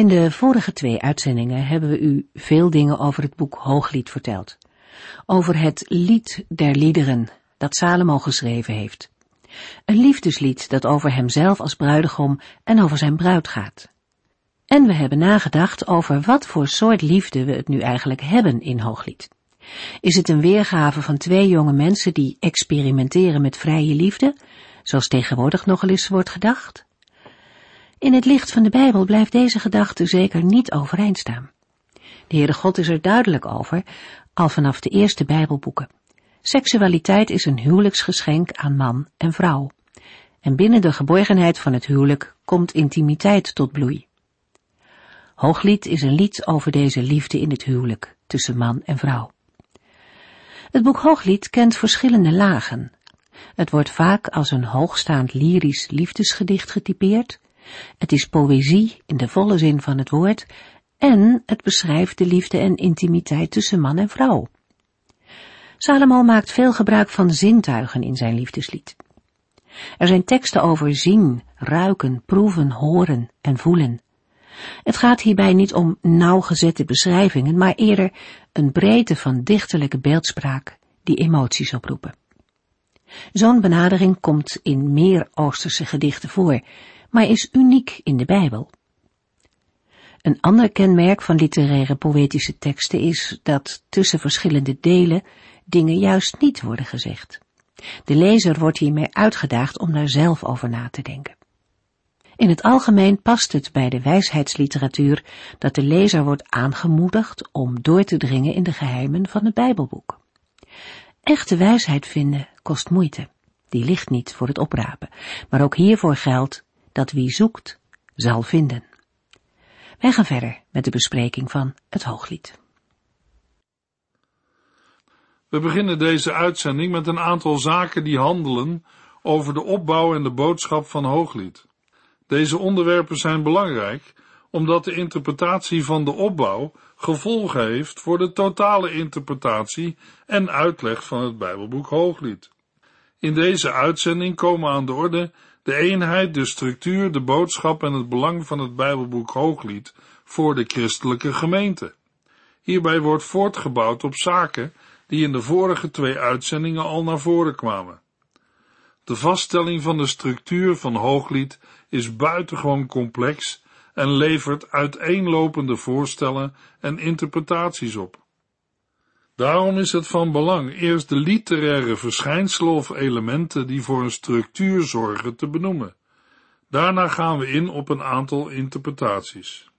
In de vorige twee uitzendingen hebben we u veel dingen over het boek Hooglied verteld. Over het lied der liederen dat Salomo geschreven heeft. Een liefdeslied dat over hemzelf als bruidegom en over zijn bruid gaat. En we hebben nagedacht over wat voor soort liefde we het nu eigenlijk hebben in Hooglied. Is het een weergave van twee jonge mensen die experimenteren met vrije liefde, zoals tegenwoordig nogal eens wordt gedacht? In het licht van de Bijbel blijft deze gedachte zeker niet overeind staan. De Heere God is er duidelijk over, al vanaf de eerste Bijbelboeken. Seksualiteit is een huwelijksgeschenk aan man en vrouw. En binnen de geborgenheid van het huwelijk komt intimiteit tot bloei. Hooglied is een lied over deze liefde in het huwelijk tussen man en vrouw. Het boek Hooglied kent verschillende lagen. Het wordt vaak als een hoogstaand lyrisch liefdesgedicht getypeerd, het is poëzie in de volle zin van het woord en het beschrijft de liefde en intimiteit tussen man en vrouw. Salomo maakt veel gebruik van zintuigen in zijn liefdeslied. Er zijn teksten over zien, ruiken, proeven, horen en voelen. Het gaat hierbij niet om nauwgezette beschrijvingen, maar eerder een breedte van dichterlijke beeldspraak die emoties oproepen. Zo'n benadering komt in meer Oosterse gedichten voor, maar is uniek in de Bijbel. Een ander kenmerk van literaire poëtische teksten is dat tussen verschillende delen dingen juist niet worden gezegd. De lezer wordt hiermee uitgedaagd om daar zelf over na te denken. In het algemeen past het bij de wijsheidsliteratuur dat de lezer wordt aangemoedigd om door te dringen in de geheimen van het Bijbelboek. Echte wijsheid vinden kost moeite. Die ligt niet voor het oprapen. Maar ook hiervoor geldt dat wie zoekt, zal vinden. Wij gaan verder met de bespreking van het Hooglied. We beginnen deze uitzending met een aantal zaken die handelen over de opbouw en de boodschap van Hooglied. Deze onderwerpen zijn belangrijk omdat de interpretatie van de opbouw gevolgen heeft voor de totale interpretatie en uitleg van het Bijbelboek Hooglied. In deze uitzending komen aan de orde de eenheid, de structuur, de boodschap en het belang van het Bijbelboek Hooglied voor de christelijke gemeente. Hierbij wordt voortgebouwd op zaken die in de vorige twee uitzendingen al naar voren kwamen. De vaststelling van de structuur van Hooglied is buitengewoon complex en levert uiteenlopende voorstellen en interpretaties op. Daarom is het van belang eerst de literaire verschijnselen of elementen die voor een structuur zorgen te benoemen. Daarna gaan we in op een aantal interpretaties.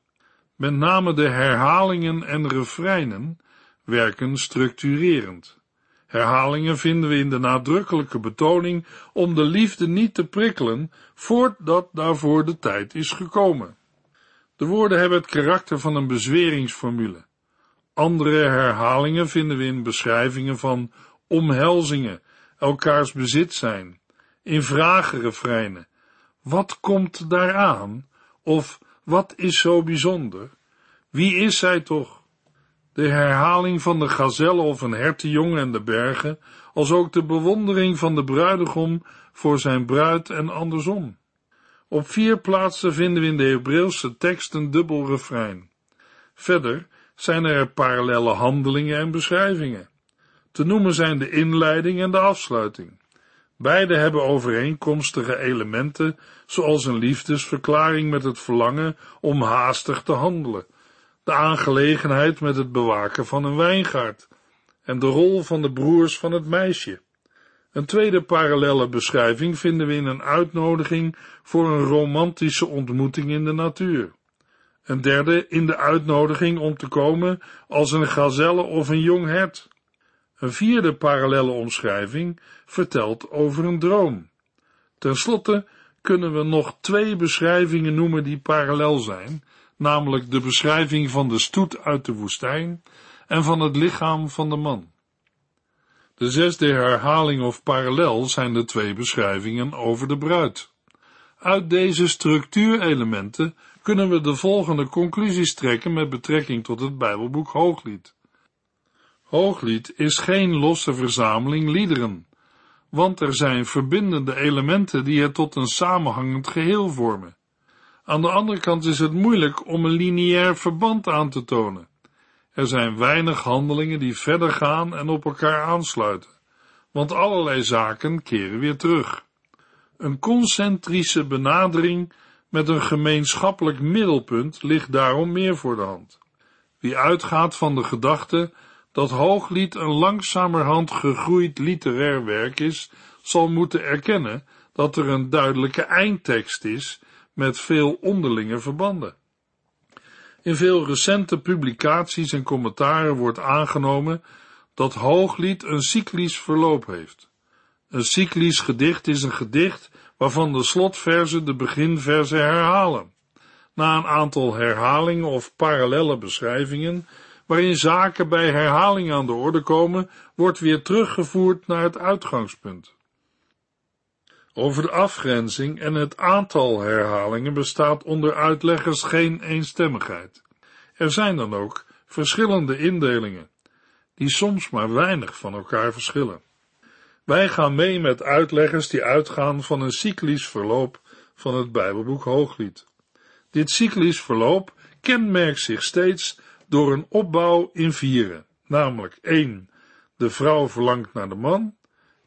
Met name de herhalingen en refreinen werken structurerend. Herhalingen vinden we in de nadrukkelijke betoning om de liefde niet te prikkelen voordat daarvoor de tijd is gekomen. De woorden hebben het karakter van een bezweringsformule. Andere herhalingen vinden we in beschrijvingen van omhelzingen, elkaars bezit zijn, in vragenrefreinen. Wat komt daaraan? Of wat is zo bijzonder? Wie is zij toch? De herhaling van de gazelle of een hertenjong en de bergen, als ook de bewondering van de bruidegom voor zijn bruid en andersom. Op vier plaatsen vinden we in de Hebreeuwse tekst een dubbel refrein. Verder zijn er parallelle handelingen en beschrijvingen. Te noemen zijn de inleiding en de afsluiting. Beide hebben overeenkomstige elementen, zoals een liefdesverklaring met het verlangen om haastig te handelen, de aangelegenheid met het bewaken van een wijngaard en de rol van de broers van het meisje. Een tweede parallelle beschrijving vinden we in een uitnodiging voor een romantische ontmoeting in de natuur. Een derde in de uitnodiging om te komen als een gazelle of een jong hert. Een vierde parallelle omschrijving vertelt over een droom. Ten slotte kunnen we nog twee beschrijvingen noemen die parallel zijn, namelijk de beschrijving van de stoet uit de woestijn en van het lichaam van de man. De zesde herhaling of parallel zijn de twee beschrijvingen over de bruid. Uit deze structuurelementen kunnen we de volgende conclusies trekken met betrekking tot het Bijbelboek Hooglied. Hooglied is geen losse verzameling liederen, want er zijn verbindende elementen die het tot een samenhangend geheel vormen. Aan de andere kant is het moeilijk om een lineair verband aan te tonen. Er zijn weinig handelingen die verder gaan en op elkaar aansluiten, want allerlei zaken keren weer terug. Een concentrische benadering met een gemeenschappelijk middelpunt ligt daarom meer voor de hand. Wie uitgaat van de gedachte dat Hooglied een langzamerhand gegroeid literair werk is, zal moeten erkennen dat er een duidelijke eindtekst is met veel onderlinge verbanden. In veel recente publicaties en commentaren wordt aangenomen dat Hooglied een cyclisch verloop heeft. Een cyclisch gedicht is een gedicht waarvan de slotverzen de beginverzen herhalen. Na een aantal herhalingen of parallelle beschrijvingen, waarin zaken bij herhaling aan de orde komen, wordt weer teruggevoerd naar het uitgangspunt. Over de afgrenzing en het aantal herhalingen bestaat onder uitleggers geen eenstemmigheid. Er zijn dan ook verschillende indelingen, die soms maar weinig van elkaar verschillen. Wij gaan mee met uitleggers die uitgaan van een cyclisch verloop van het Bijbelboek Hooglied. Dit cyclisch verloop kenmerkt zich steeds door een opbouw in vieren, namelijk 1. De vrouw verlangt naar de man,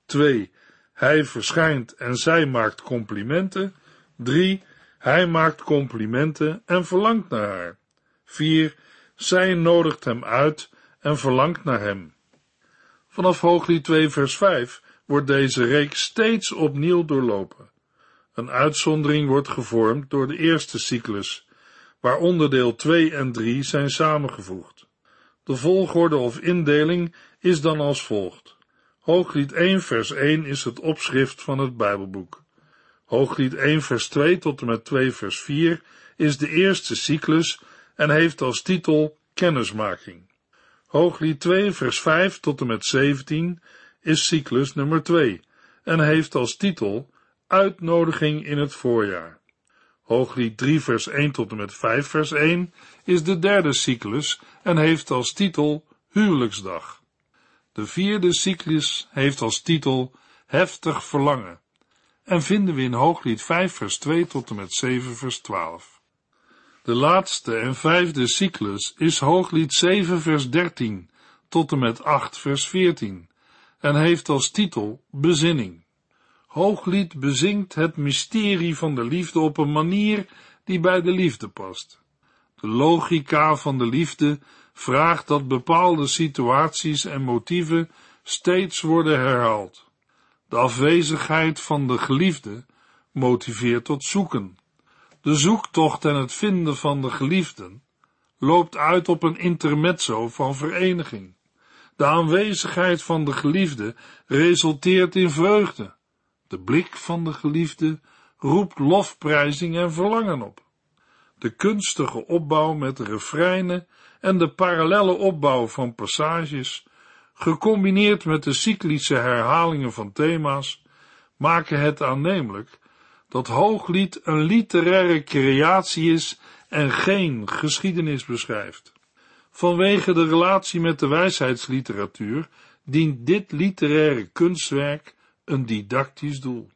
2. Hij verschijnt en zij maakt complimenten. 3. Hij maakt complimenten en verlangt naar haar. 4. Zij nodigt hem uit en verlangt naar hem. Vanaf Hooglied 2 vers 5 wordt deze reeks steeds opnieuw doorlopen. Een uitzondering wordt gevormd door de eerste cyclus, waar onderdeel 2 en 3 zijn samengevoegd. De volgorde of indeling is dan als volgt. Hooglied 1 vers 1 is het opschrift van het Bijbelboek. Hooglied 1 vers 2 tot en met 2 vers 4 is de eerste cyclus en heeft als titel Kennismaking. Hooglied 2 vers 5 tot en met 17 is cyclus nummer 2 en heeft als titel Uitnodiging in het voorjaar. Hooglied 3 vers 1 tot en met 5 vers 1 is de derde cyclus en heeft als titel Huwelijksdag. De vierde cyclus heeft als titel Heftig Verlangen en vinden we in Hooglied 5 vers 2 tot en met 7 vers 12. De laatste en vijfde cyclus is Hooglied 7 vers 13 tot en met 8 vers 14 en heeft als titel Bezinning. Hooglied bezingt het mysterie van de liefde op een manier die bij de liefde past. De logica van de liefde vraagt dat bepaalde situaties en motieven steeds worden herhaald. De afwezigheid van de geliefde motiveert tot zoeken. De zoektocht en het vinden van de geliefden loopt uit op een intermezzo van vereniging. De aanwezigheid van de geliefde resulteert in vreugde. De blik van de geliefde roept lofprijzing en verlangen op. De kunstige opbouw met refreinen en de parallelle opbouw van passages, gecombineerd met de cyclische herhalingen van thema's, maken het aannemelijk dat Hooglied een literaire creatie is en geen geschiedenis beschrijft. Vanwege de relatie met de wijsheidsliteratuur dient dit literaire kunstwerk een didactisch doel.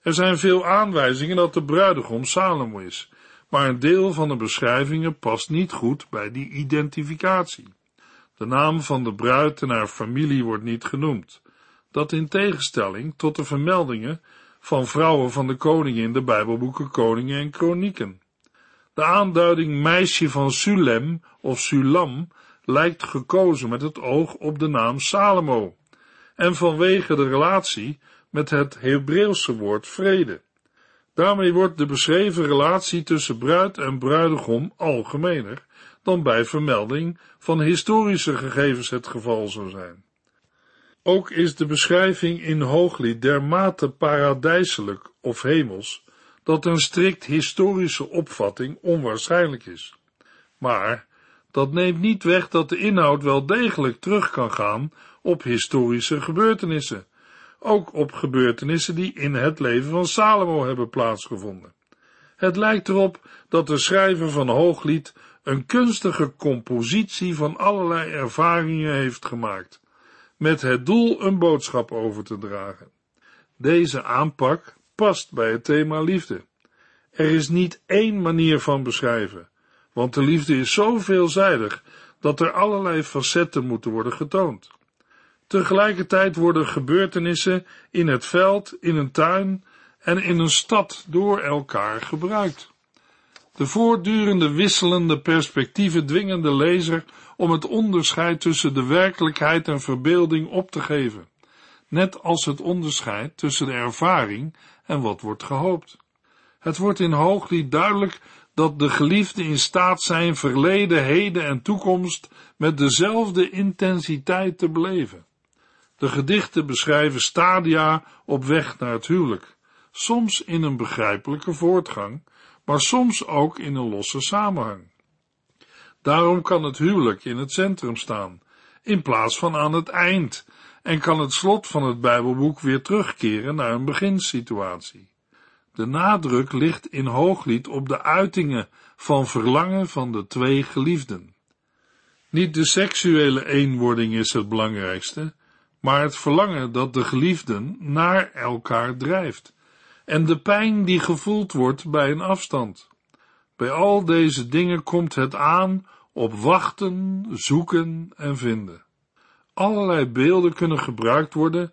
Er zijn veel aanwijzingen dat de bruidegom Salomo is, maar een deel van de beschrijvingen past niet goed bij die identificatie. De naam van de bruid en haar familie wordt niet genoemd, dat in tegenstelling tot de vermeldingen van vrouwen van de koningen in de Bijbelboeken Koningen en Kronieken. De aanduiding meisje van Sulem of Sulam lijkt gekozen met het oog op de naam Salomo en vanwege de relatie met het Hebreeuwse woord vrede. Daarmee wordt de beschreven relatie tussen bruid en bruidegom algemener dan bij vermelding van historische gegevens het geval zou zijn. Ook is de beschrijving in Hooglied dermate paradijselijk of hemels, dat een strikt historische opvatting onwaarschijnlijk is. Maar Dat neemt niet weg dat de inhoud wel degelijk terug kan gaan op historische gebeurtenissen, ook op gebeurtenissen die in het leven van Salomo hebben plaatsgevonden. Het lijkt erop dat de schrijver van Hooglied een kunstige compositie van allerlei ervaringen heeft gemaakt, met het doel een boodschap over te dragen. Deze aanpak past bij het thema liefde. Er is niet één manier van beschrijven, want de liefde is zo veelzijdig dat er allerlei facetten moeten worden getoond. Tegelijkertijd worden gebeurtenissen in het veld, in een tuin en in een stad door elkaar gebruikt. De voortdurende wisselende perspectieven dwingen de lezer om het onderscheid tussen de werkelijkheid en verbeelding op te geven, net als het onderscheid tussen de ervaring en wat wordt gehoopt. Het wordt in Hooglied duidelijk dat de geliefden in staat zijn verleden, heden en toekomst met dezelfde intensiteit te beleven. De gedichten beschrijven stadia op weg naar het huwelijk, soms in een begrijpelijke voortgang, maar soms ook in een losse samenhang. Daarom kan het huwelijk in het centrum staan, in plaats van aan het eind, en kan het slot van het Bijbelboek weer terugkeren naar een beginsituatie. De nadruk ligt in Hooglied op de uitingen van verlangen van de twee geliefden. Niet de seksuele eenwording is het belangrijkste, maar het verlangen dat de geliefden naar elkaar drijft en de pijn die gevoeld wordt bij een afstand. Bij al deze dingen komt het aan op wachten, zoeken en vinden. Allerlei beelden kunnen gebruikt worden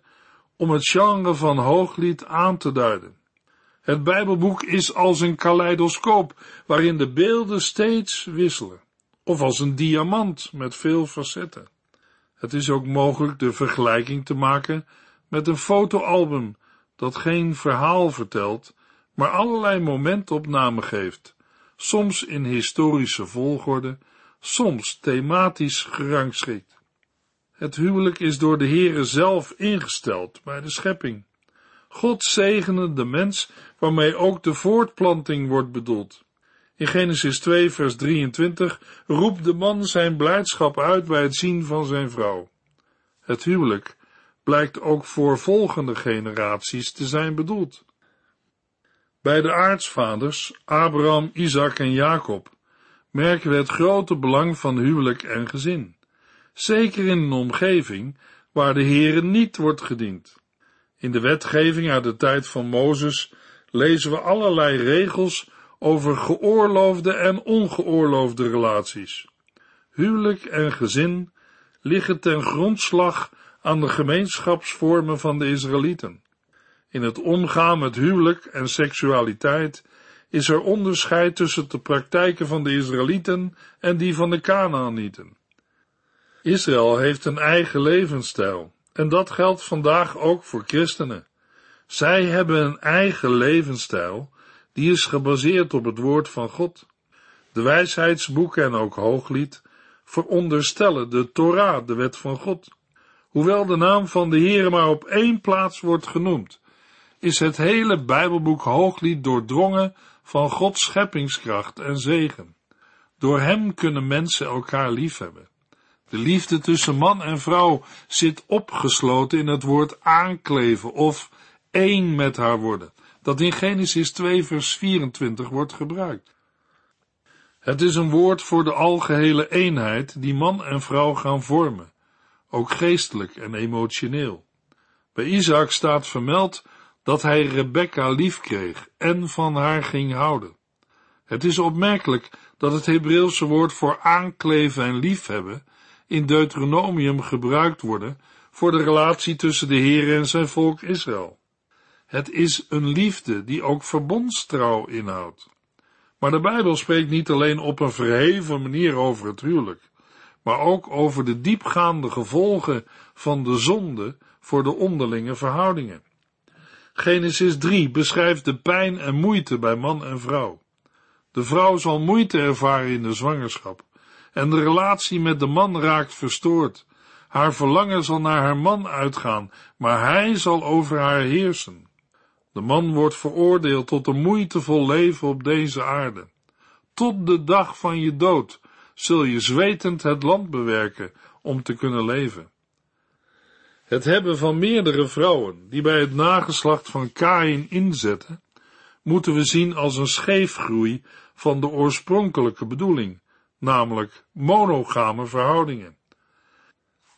om het genre van hooglied aan te duiden. Het Bijbelboek is als een kaleidoscoop waarin de beelden steeds wisselen, of als een diamant met veel facetten. Het is ook mogelijk de vergelijking te maken met een fotoalbum dat geen verhaal vertelt, maar allerlei momentopnamen geeft, soms in historische volgorde, soms thematisch gerangschikt. Het huwelijk is door de Heere zelf ingesteld bij de schepping. God zegene de mens, waarmee ook de voortplanting wordt bedoeld. In Genesis 2, vers 23 roept de man zijn blijdschap uit bij het zien van zijn vrouw. Het huwelijk blijkt ook voor volgende generaties te zijn bedoeld. Bij de aartsvaders, Abraham, Isaac en Jacob, merken we het grote belang van huwelijk en gezin, zeker in een omgeving waar de Heere niet wordt gediend. In de wetgeving uit de tijd van Mozes lezen we allerlei regels over geoorloofde en ongeoorloofde relaties. Huwelijk en gezin liggen ten grondslag aan de gemeenschapsvormen van de Israëlieten. In het omgaan met huwelijk en seksualiteit is er onderscheid tussen de praktijken van de Israëlieten en die van de Kanaanieten. Israël heeft een eigen levensstijl en dat geldt vandaag ook voor christenen. Zij hebben een eigen levensstijl die is gebaseerd op het woord van God. De wijsheidsboeken en ook hooglied veronderstellen de Torah, de wet van God. Hoewel de naam van de Heere maar op één plaats wordt genoemd, is het hele Bijbelboek Hooglied doordrongen van Gods scheppingskracht en zegen. Door hem kunnen mensen elkaar liefhebben. De liefde tussen man en vrouw zit opgesloten in het woord aankleven of één met haar worden, dat in Genesis 2 vers 24 wordt gebruikt. Het is een woord voor de algehele eenheid die man en vrouw gaan vormen, ook geestelijk en emotioneel. Bij Isaac staat vermeld dat hij Rebecca lief kreeg en van haar ging houden. Het is opmerkelijk dat het Hebreeuwse woord voor aankleven en liefhebben in Deuteronomium gebruikt worden voor de relatie tussen de Heer en zijn volk Israël. Het is een liefde die ook verbondstrouw inhoudt. Maar de Bijbel spreekt niet alleen op een verheven manier over het huwelijk, maar ook over de diepgaande gevolgen van de zonde voor de onderlinge verhoudingen. Genesis 3 beschrijft de pijn en moeite bij man en vrouw. De vrouw zal moeite ervaren in de zwangerschap en de relatie met de man raakt verstoord. Haar verlangen zal naar haar man uitgaan, maar hij zal over haar heersen. De man wordt veroordeeld tot een moeitevol leven op deze aarde. Tot de dag van je dood zul je zwetend het land bewerken om te kunnen leven. Het hebben van meerdere vrouwen die bij het nageslacht van Kain inzetten, moeten we zien als een scheefgroei van de oorspronkelijke bedoeling, namelijk monogame verhoudingen.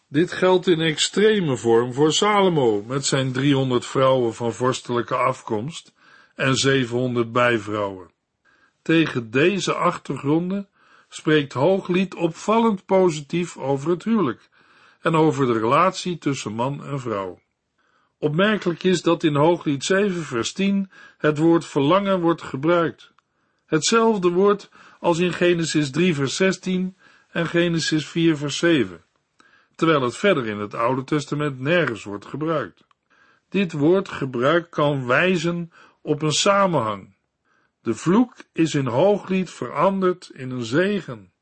Dit geldt in extreme vorm voor Salomo met zijn 300 vrouwen van vorstelijke afkomst en 700 bijvrouwen. Tegen deze achtergronden spreekt Hooglied opvallend positief over het huwelijk en over de relatie tussen man en vrouw. Opmerkelijk is dat in Hooglied 7 vers 10 het woord verlangen wordt gebruikt. Hetzelfde woord als in Genesis 3 vers 16 en Genesis 4 vers 7, terwijl het verder in het Oude Testament nergens wordt gebruikt. Dit woordgebruik kan wijzen op een samenhang. De vloek is in Hooglied veranderd in een zegen.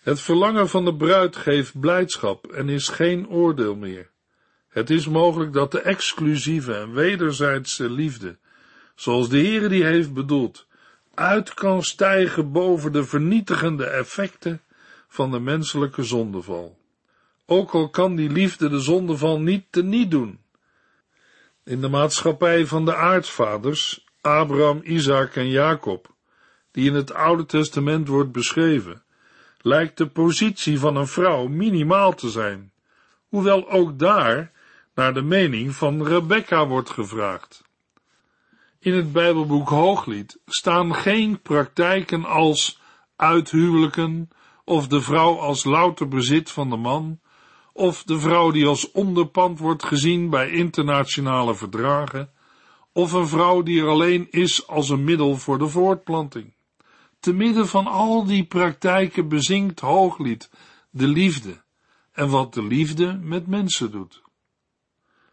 Het verlangen van de bruid geeft blijdschap en is geen oordeel meer. Het is mogelijk dat de exclusieve en wederzijdse liefde, zoals de Heer die heeft bedoeld, uit kan stijgen boven de vernietigende effecten van de menselijke zondeval. Ook al kan die liefde de zondeval niet teniet doen. In de maatschappij van de aartsvaders, Abraham, Isaac en Jacob, die in het Oude Testament wordt beschreven, lijkt de positie van een vrouw minimaal te zijn, hoewel ook daar naar de mening van Rebecca wordt gevraagd. In het Bijbelboek Hooglied staan geen praktijken als uithuwelijken of de vrouw als louter bezit van de man of de vrouw die als onderpand wordt gezien bij internationale verdragen of een vrouw die er alleen is als een middel voor de voortplanting. Te midden van al die praktijken bezingt Hooglied de liefde en wat de liefde met mensen doet.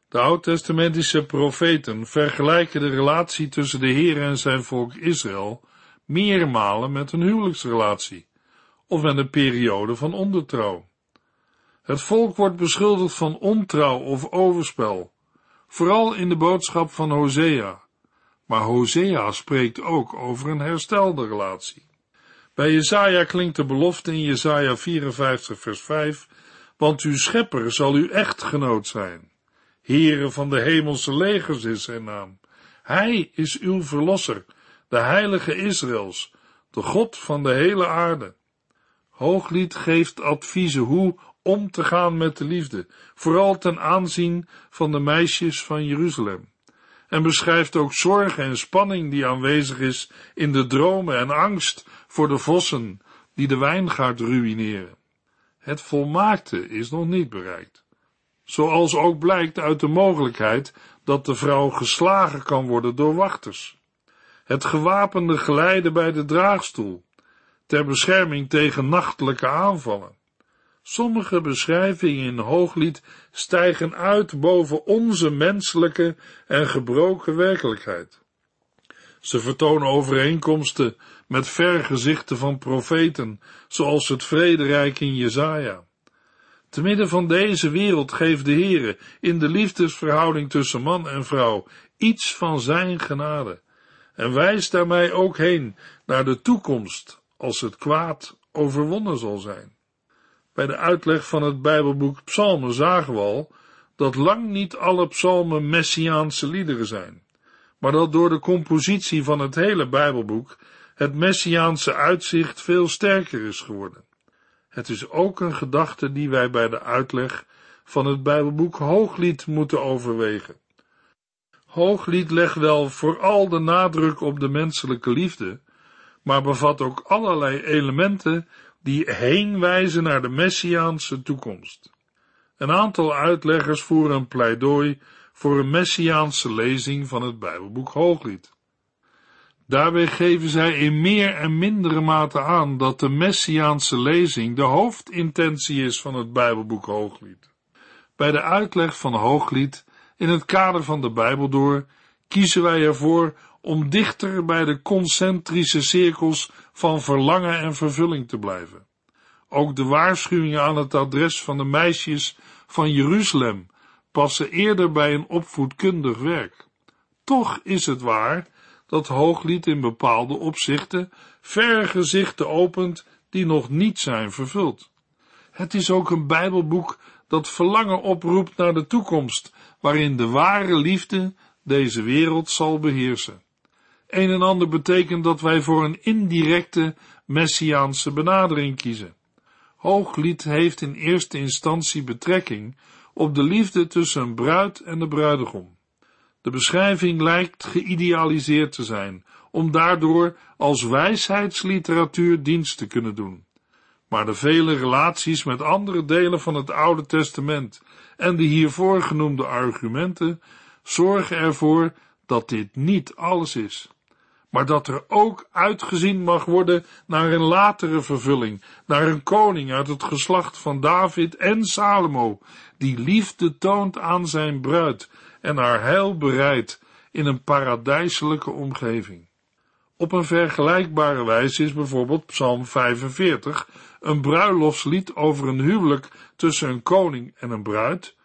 De oud-testamentische profeten vergelijken de relatie tussen de Heer en zijn volk Israël meermalen met een huwelijksrelatie of met een periode van ondertrouw. Het volk wordt beschuldigd van ontrouw of overspel, vooral in de boodschap van Hosea. Maar Hosea spreekt ook over een herstelde relatie. Bij Jesaja klinkt de belofte in Jesaja 54 vers 5, want uw schepper zal uw echtgenoot zijn. Heere van de hemelse legers is zijn naam. Hij is uw verlosser, de heilige Israëls, de God van de hele aarde. Hooglied geeft adviezen hoe om te gaan met de liefde, vooral ten aanzien van de meisjes van Jeruzalem. En beschrijft ook zorg en spanning die aanwezig is in de dromen en angst voor de vossen die de wijngaard ruïneren. Het volmaakte is nog niet bereikt zoals ook blijkt uit de mogelijkheid dat de vrouw geslagen kan worden door wachters. Het gewapende geleide bij de draagstoel, ter bescherming tegen nachtelijke aanvallen. Sommige beschrijvingen in Hooglied stijgen uit boven onze menselijke en gebroken werkelijkheid. Ze vertonen overeenkomsten met vergezichten van profeten, zoals het vrederijk in Jezaja. Te midden van deze wereld geeft de Heere in de liefdesverhouding tussen man en vrouw iets van zijn genade en wijst daarmee ook heen naar de toekomst als het kwaad overwonnen zal zijn. Bij de uitleg van het Bijbelboek Psalmen zagen we al dat lang niet alle psalmen messiaanse liederen zijn, maar dat door de compositie van het hele Bijbelboek het messiaanse uitzicht veel sterker is geworden. Het is ook een gedachte die wij bij de uitleg van het Bijbelboek Hooglied moeten overwegen. Hooglied legt wel vooral de nadruk op de menselijke liefde, maar bevat ook allerlei elementen die heenwijzen naar de messiaanse toekomst. Een aantal uitleggers voeren een pleidooi voor een messiaanse lezing van het Bijbelboek Hooglied. Daarbij geven zij in meer en mindere mate aan dat de messiaanse lezing de hoofdintentie is van het Bijbelboek Hooglied. Bij de uitleg van Hooglied in het kader van de Bijbel door kiezen wij ervoor om dichter bij de concentrische cirkels van verlangen en vervulling te blijven. Ook de waarschuwingen aan het adres van de meisjes van Jeruzalem passen eerder bij een opvoedkundig werk. Toch is het waar dat Hooglied in bepaalde opzichten verre gezichten opent die nog niet zijn vervuld. Het is ook een Bijbelboek dat verlangen oproept naar de toekomst, waarin de ware liefde deze wereld zal beheersen. Een en ander betekent dat wij voor een indirecte messiaanse benadering kiezen. Hooglied heeft in eerste instantie betrekking op de liefde tussen een bruid en de bruidegom. De beschrijving lijkt geïdealiseerd te zijn, om daardoor als wijsheidsliteratuur dienst te kunnen doen. Maar de vele relaties met andere delen van het Oude Testament en de hiervoor genoemde argumenten zorgen ervoor dat dit niet alles is, maar dat er ook uitgezien mag worden naar een latere vervulling, naar een koning uit het geslacht van David en Salomo, die liefde toont aan zijn bruid en haar heil bereidt in een paradijselijke omgeving. Op een vergelijkbare wijze is bijvoorbeeld Psalm 45 een bruiloftslied over een huwelijk tussen een koning en een bruid,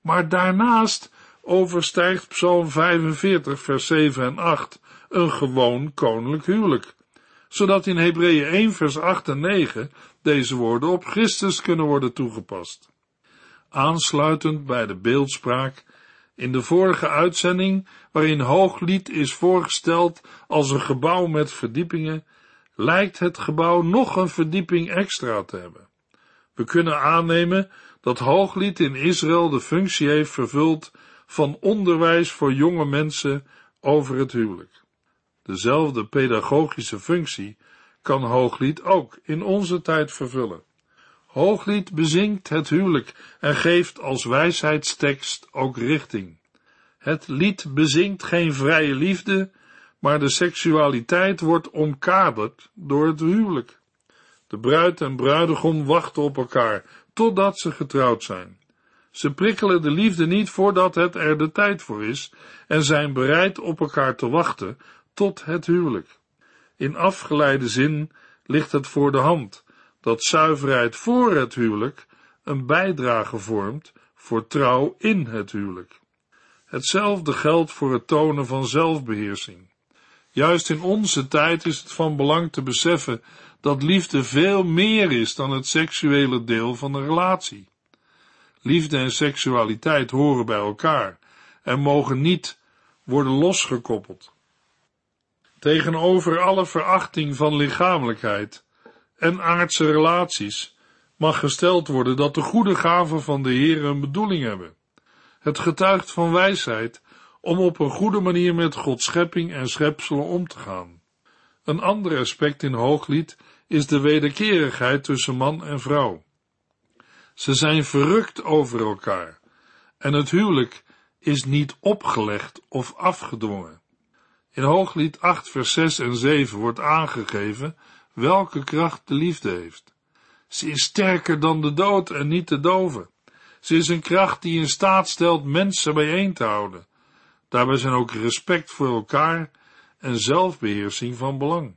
maar daarnaast overstijgt Psalm 45 vers 7 en 8 een gewoon koninklijk huwelijk, zodat in Hebreeën 1 vers 8 en 9 deze woorden op Christus kunnen worden toegepast. Aansluitend bij de beeldspraak in de vorige uitzending, waarin Hooglied is voorgesteld als een gebouw met verdiepingen, lijkt het gebouw nog een verdieping extra te hebben. We kunnen aannemen dat Hooglied in Israël de functie heeft vervuld van onderwijs voor jonge mensen over het huwelijk. Dezelfde pedagogische functie kan Hooglied ook in onze tijd vervullen. Hooglied bezingt het huwelijk en geeft als wijsheidstekst ook richting. Het lied bezingt geen vrije liefde, maar de seksualiteit wordt omkaderd door het huwelijk. De bruid en bruidegom wachten op elkaar totdat ze getrouwd zijn. Ze prikkelen de liefde niet voordat het er de tijd voor is en zijn bereid op elkaar te wachten tot het huwelijk. In afgeleide zin ligt het voor de hand dat zuiverheid voor het huwelijk een bijdrage vormt voor trouw in het huwelijk. Hetzelfde geldt voor het tonen van zelfbeheersing. Juist in onze tijd is het van belang te beseffen dat liefde veel meer is dan het seksuele deel van een relatie. Liefde en seksualiteit horen bij elkaar en mogen niet worden losgekoppeld. Tegenover alle verachting van lichamelijkheid en aardse relaties mag gesteld worden dat de goede gaven van de Heer een bedoeling hebben. Het getuigt van wijsheid om op een goede manier met Gods schepping en schepselen om te gaan. Een ander aspect in Hooglied is de wederkerigheid tussen man en vrouw. Ze zijn verrukt over elkaar en het huwelijk is niet opgelegd of afgedwongen. In Hooglied 8 vers 6 en 7 wordt aangegeven welke kracht de liefde heeft. Ze is sterker dan de dood en niet de dove. Ze is een kracht die in staat stelt mensen bijeen te houden. Daarbij zijn ook respect voor elkaar en zelfbeheersing van belang.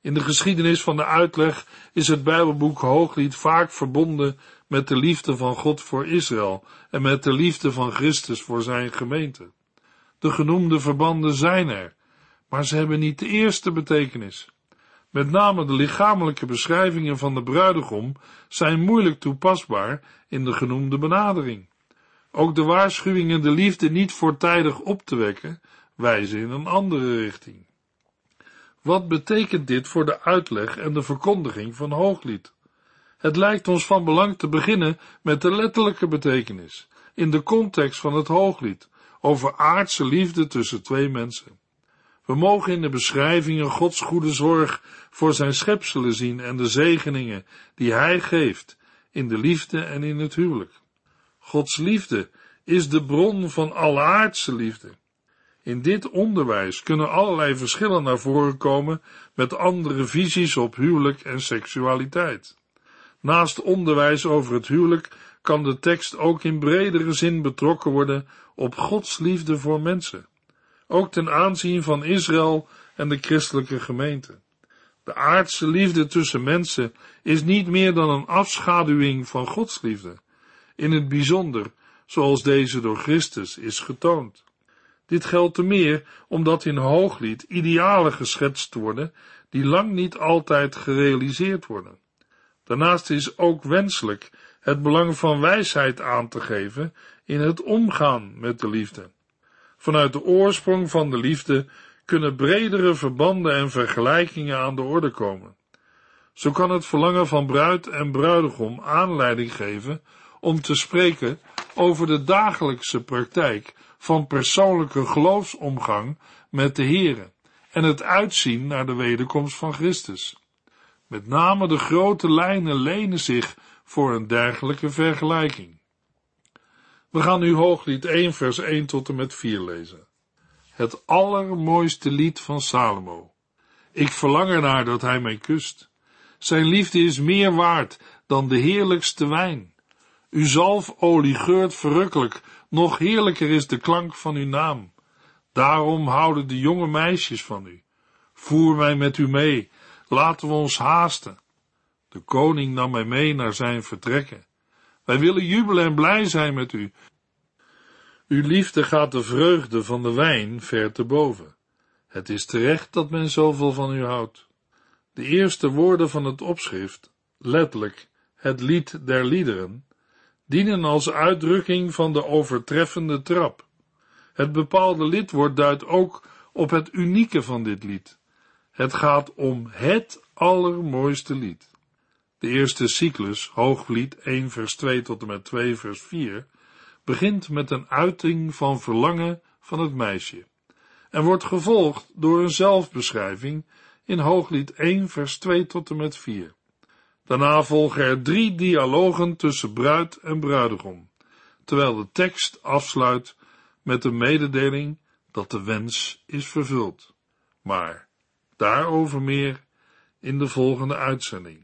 In de geschiedenis van de uitleg is het Bijbelboek Hooglied vaak verbonden met de liefde van God voor Israël en met de liefde van Christus voor zijn gemeente. De genoemde verbanden zijn er, maar ze hebben niet de eerste betekenis. Met name de lichamelijke beschrijvingen van de bruidegom zijn moeilijk toepasbaar in de genoemde benadering. Ook de waarschuwingen de liefde niet voortijdig op te wekken, wijzen in een andere richting. Wat betekent dit voor de uitleg en de verkondiging van Hooglied? Het lijkt ons van belang te beginnen met de letterlijke betekenis, in de context van het Hooglied, over aardse liefde tussen twee mensen. We mogen in de beschrijvingen Gods goede zorg voor zijn schepselen zien en de zegeningen die hij geeft in de liefde en in het huwelijk. Gods liefde is de bron van alle aardse liefde. In dit onderwijs kunnen allerlei verschillen naar voren komen met andere visies op huwelijk en seksualiteit. Naast onderwijs over het huwelijk kan de tekst ook in bredere zin betrokken worden op Gods liefde voor mensen ook ten aanzien van Israël en de christelijke gemeente. De aardse liefde tussen mensen is niet meer dan een afschaduwing van Gods liefde, in het bijzonder zoals deze door Christus is getoond. Dit geldt te meer omdat in Hooglied idealen geschetst worden die lang niet altijd gerealiseerd worden. Daarnaast is ook wenselijk het belang van wijsheid aan te geven in het omgaan met de liefde. Vanuit de oorsprong van de liefde kunnen bredere verbanden en vergelijkingen aan de orde komen. Zo kan het verlangen van bruid en bruidegom aanleiding geven om te spreken over de dagelijkse praktijk van persoonlijke geloofsomgang met de Here en het uitzien naar de wederkomst van Christus. Met name de grote lijnen lenen zich voor een dergelijke vergelijking. We gaan nu Hooglied 1 vers 1 tot en met 4 lezen. Het allermooiste lied van Salomo. Ik verlang ernaar dat hij mij kust. Zijn liefde is meer waard dan de heerlijkste wijn. Uw zalfolie geurt verrukkelijk, nog heerlijker is de klank van uw naam. Daarom houden de jonge meisjes van u. Voer mij met u mee, laten we ons haasten. De koning nam mij mee naar zijn vertrekken. Wij willen jubelen en blij zijn met u. Uw liefde gaat de vreugde van de wijn ver te boven. Het is terecht dat men zoveel van u houdt. De eerste woorden van het opschrift, letterlijk het lied der liederen, dienen als uitdrukking van de overtreffende trap. Het bepaalde lidwoord duidt ook op het unieke van dit lied. Het gaat om het allermooiste lied. De eerste cyclus, Hooglied 1 vers 2 tot en met 2 vers 4, begint met een uiting van verlangen van het meisje en wordt gevolgd door een zelfbeschrijving in Hooglied 1 vers 2 tot en met 4. Daarna volgen er drie dialogen tussen bruid en bruidegom, terwijl de tekst afsluit met de mededeling dat de wens is vervuld. Maar daarover meer in de volgende uitzending.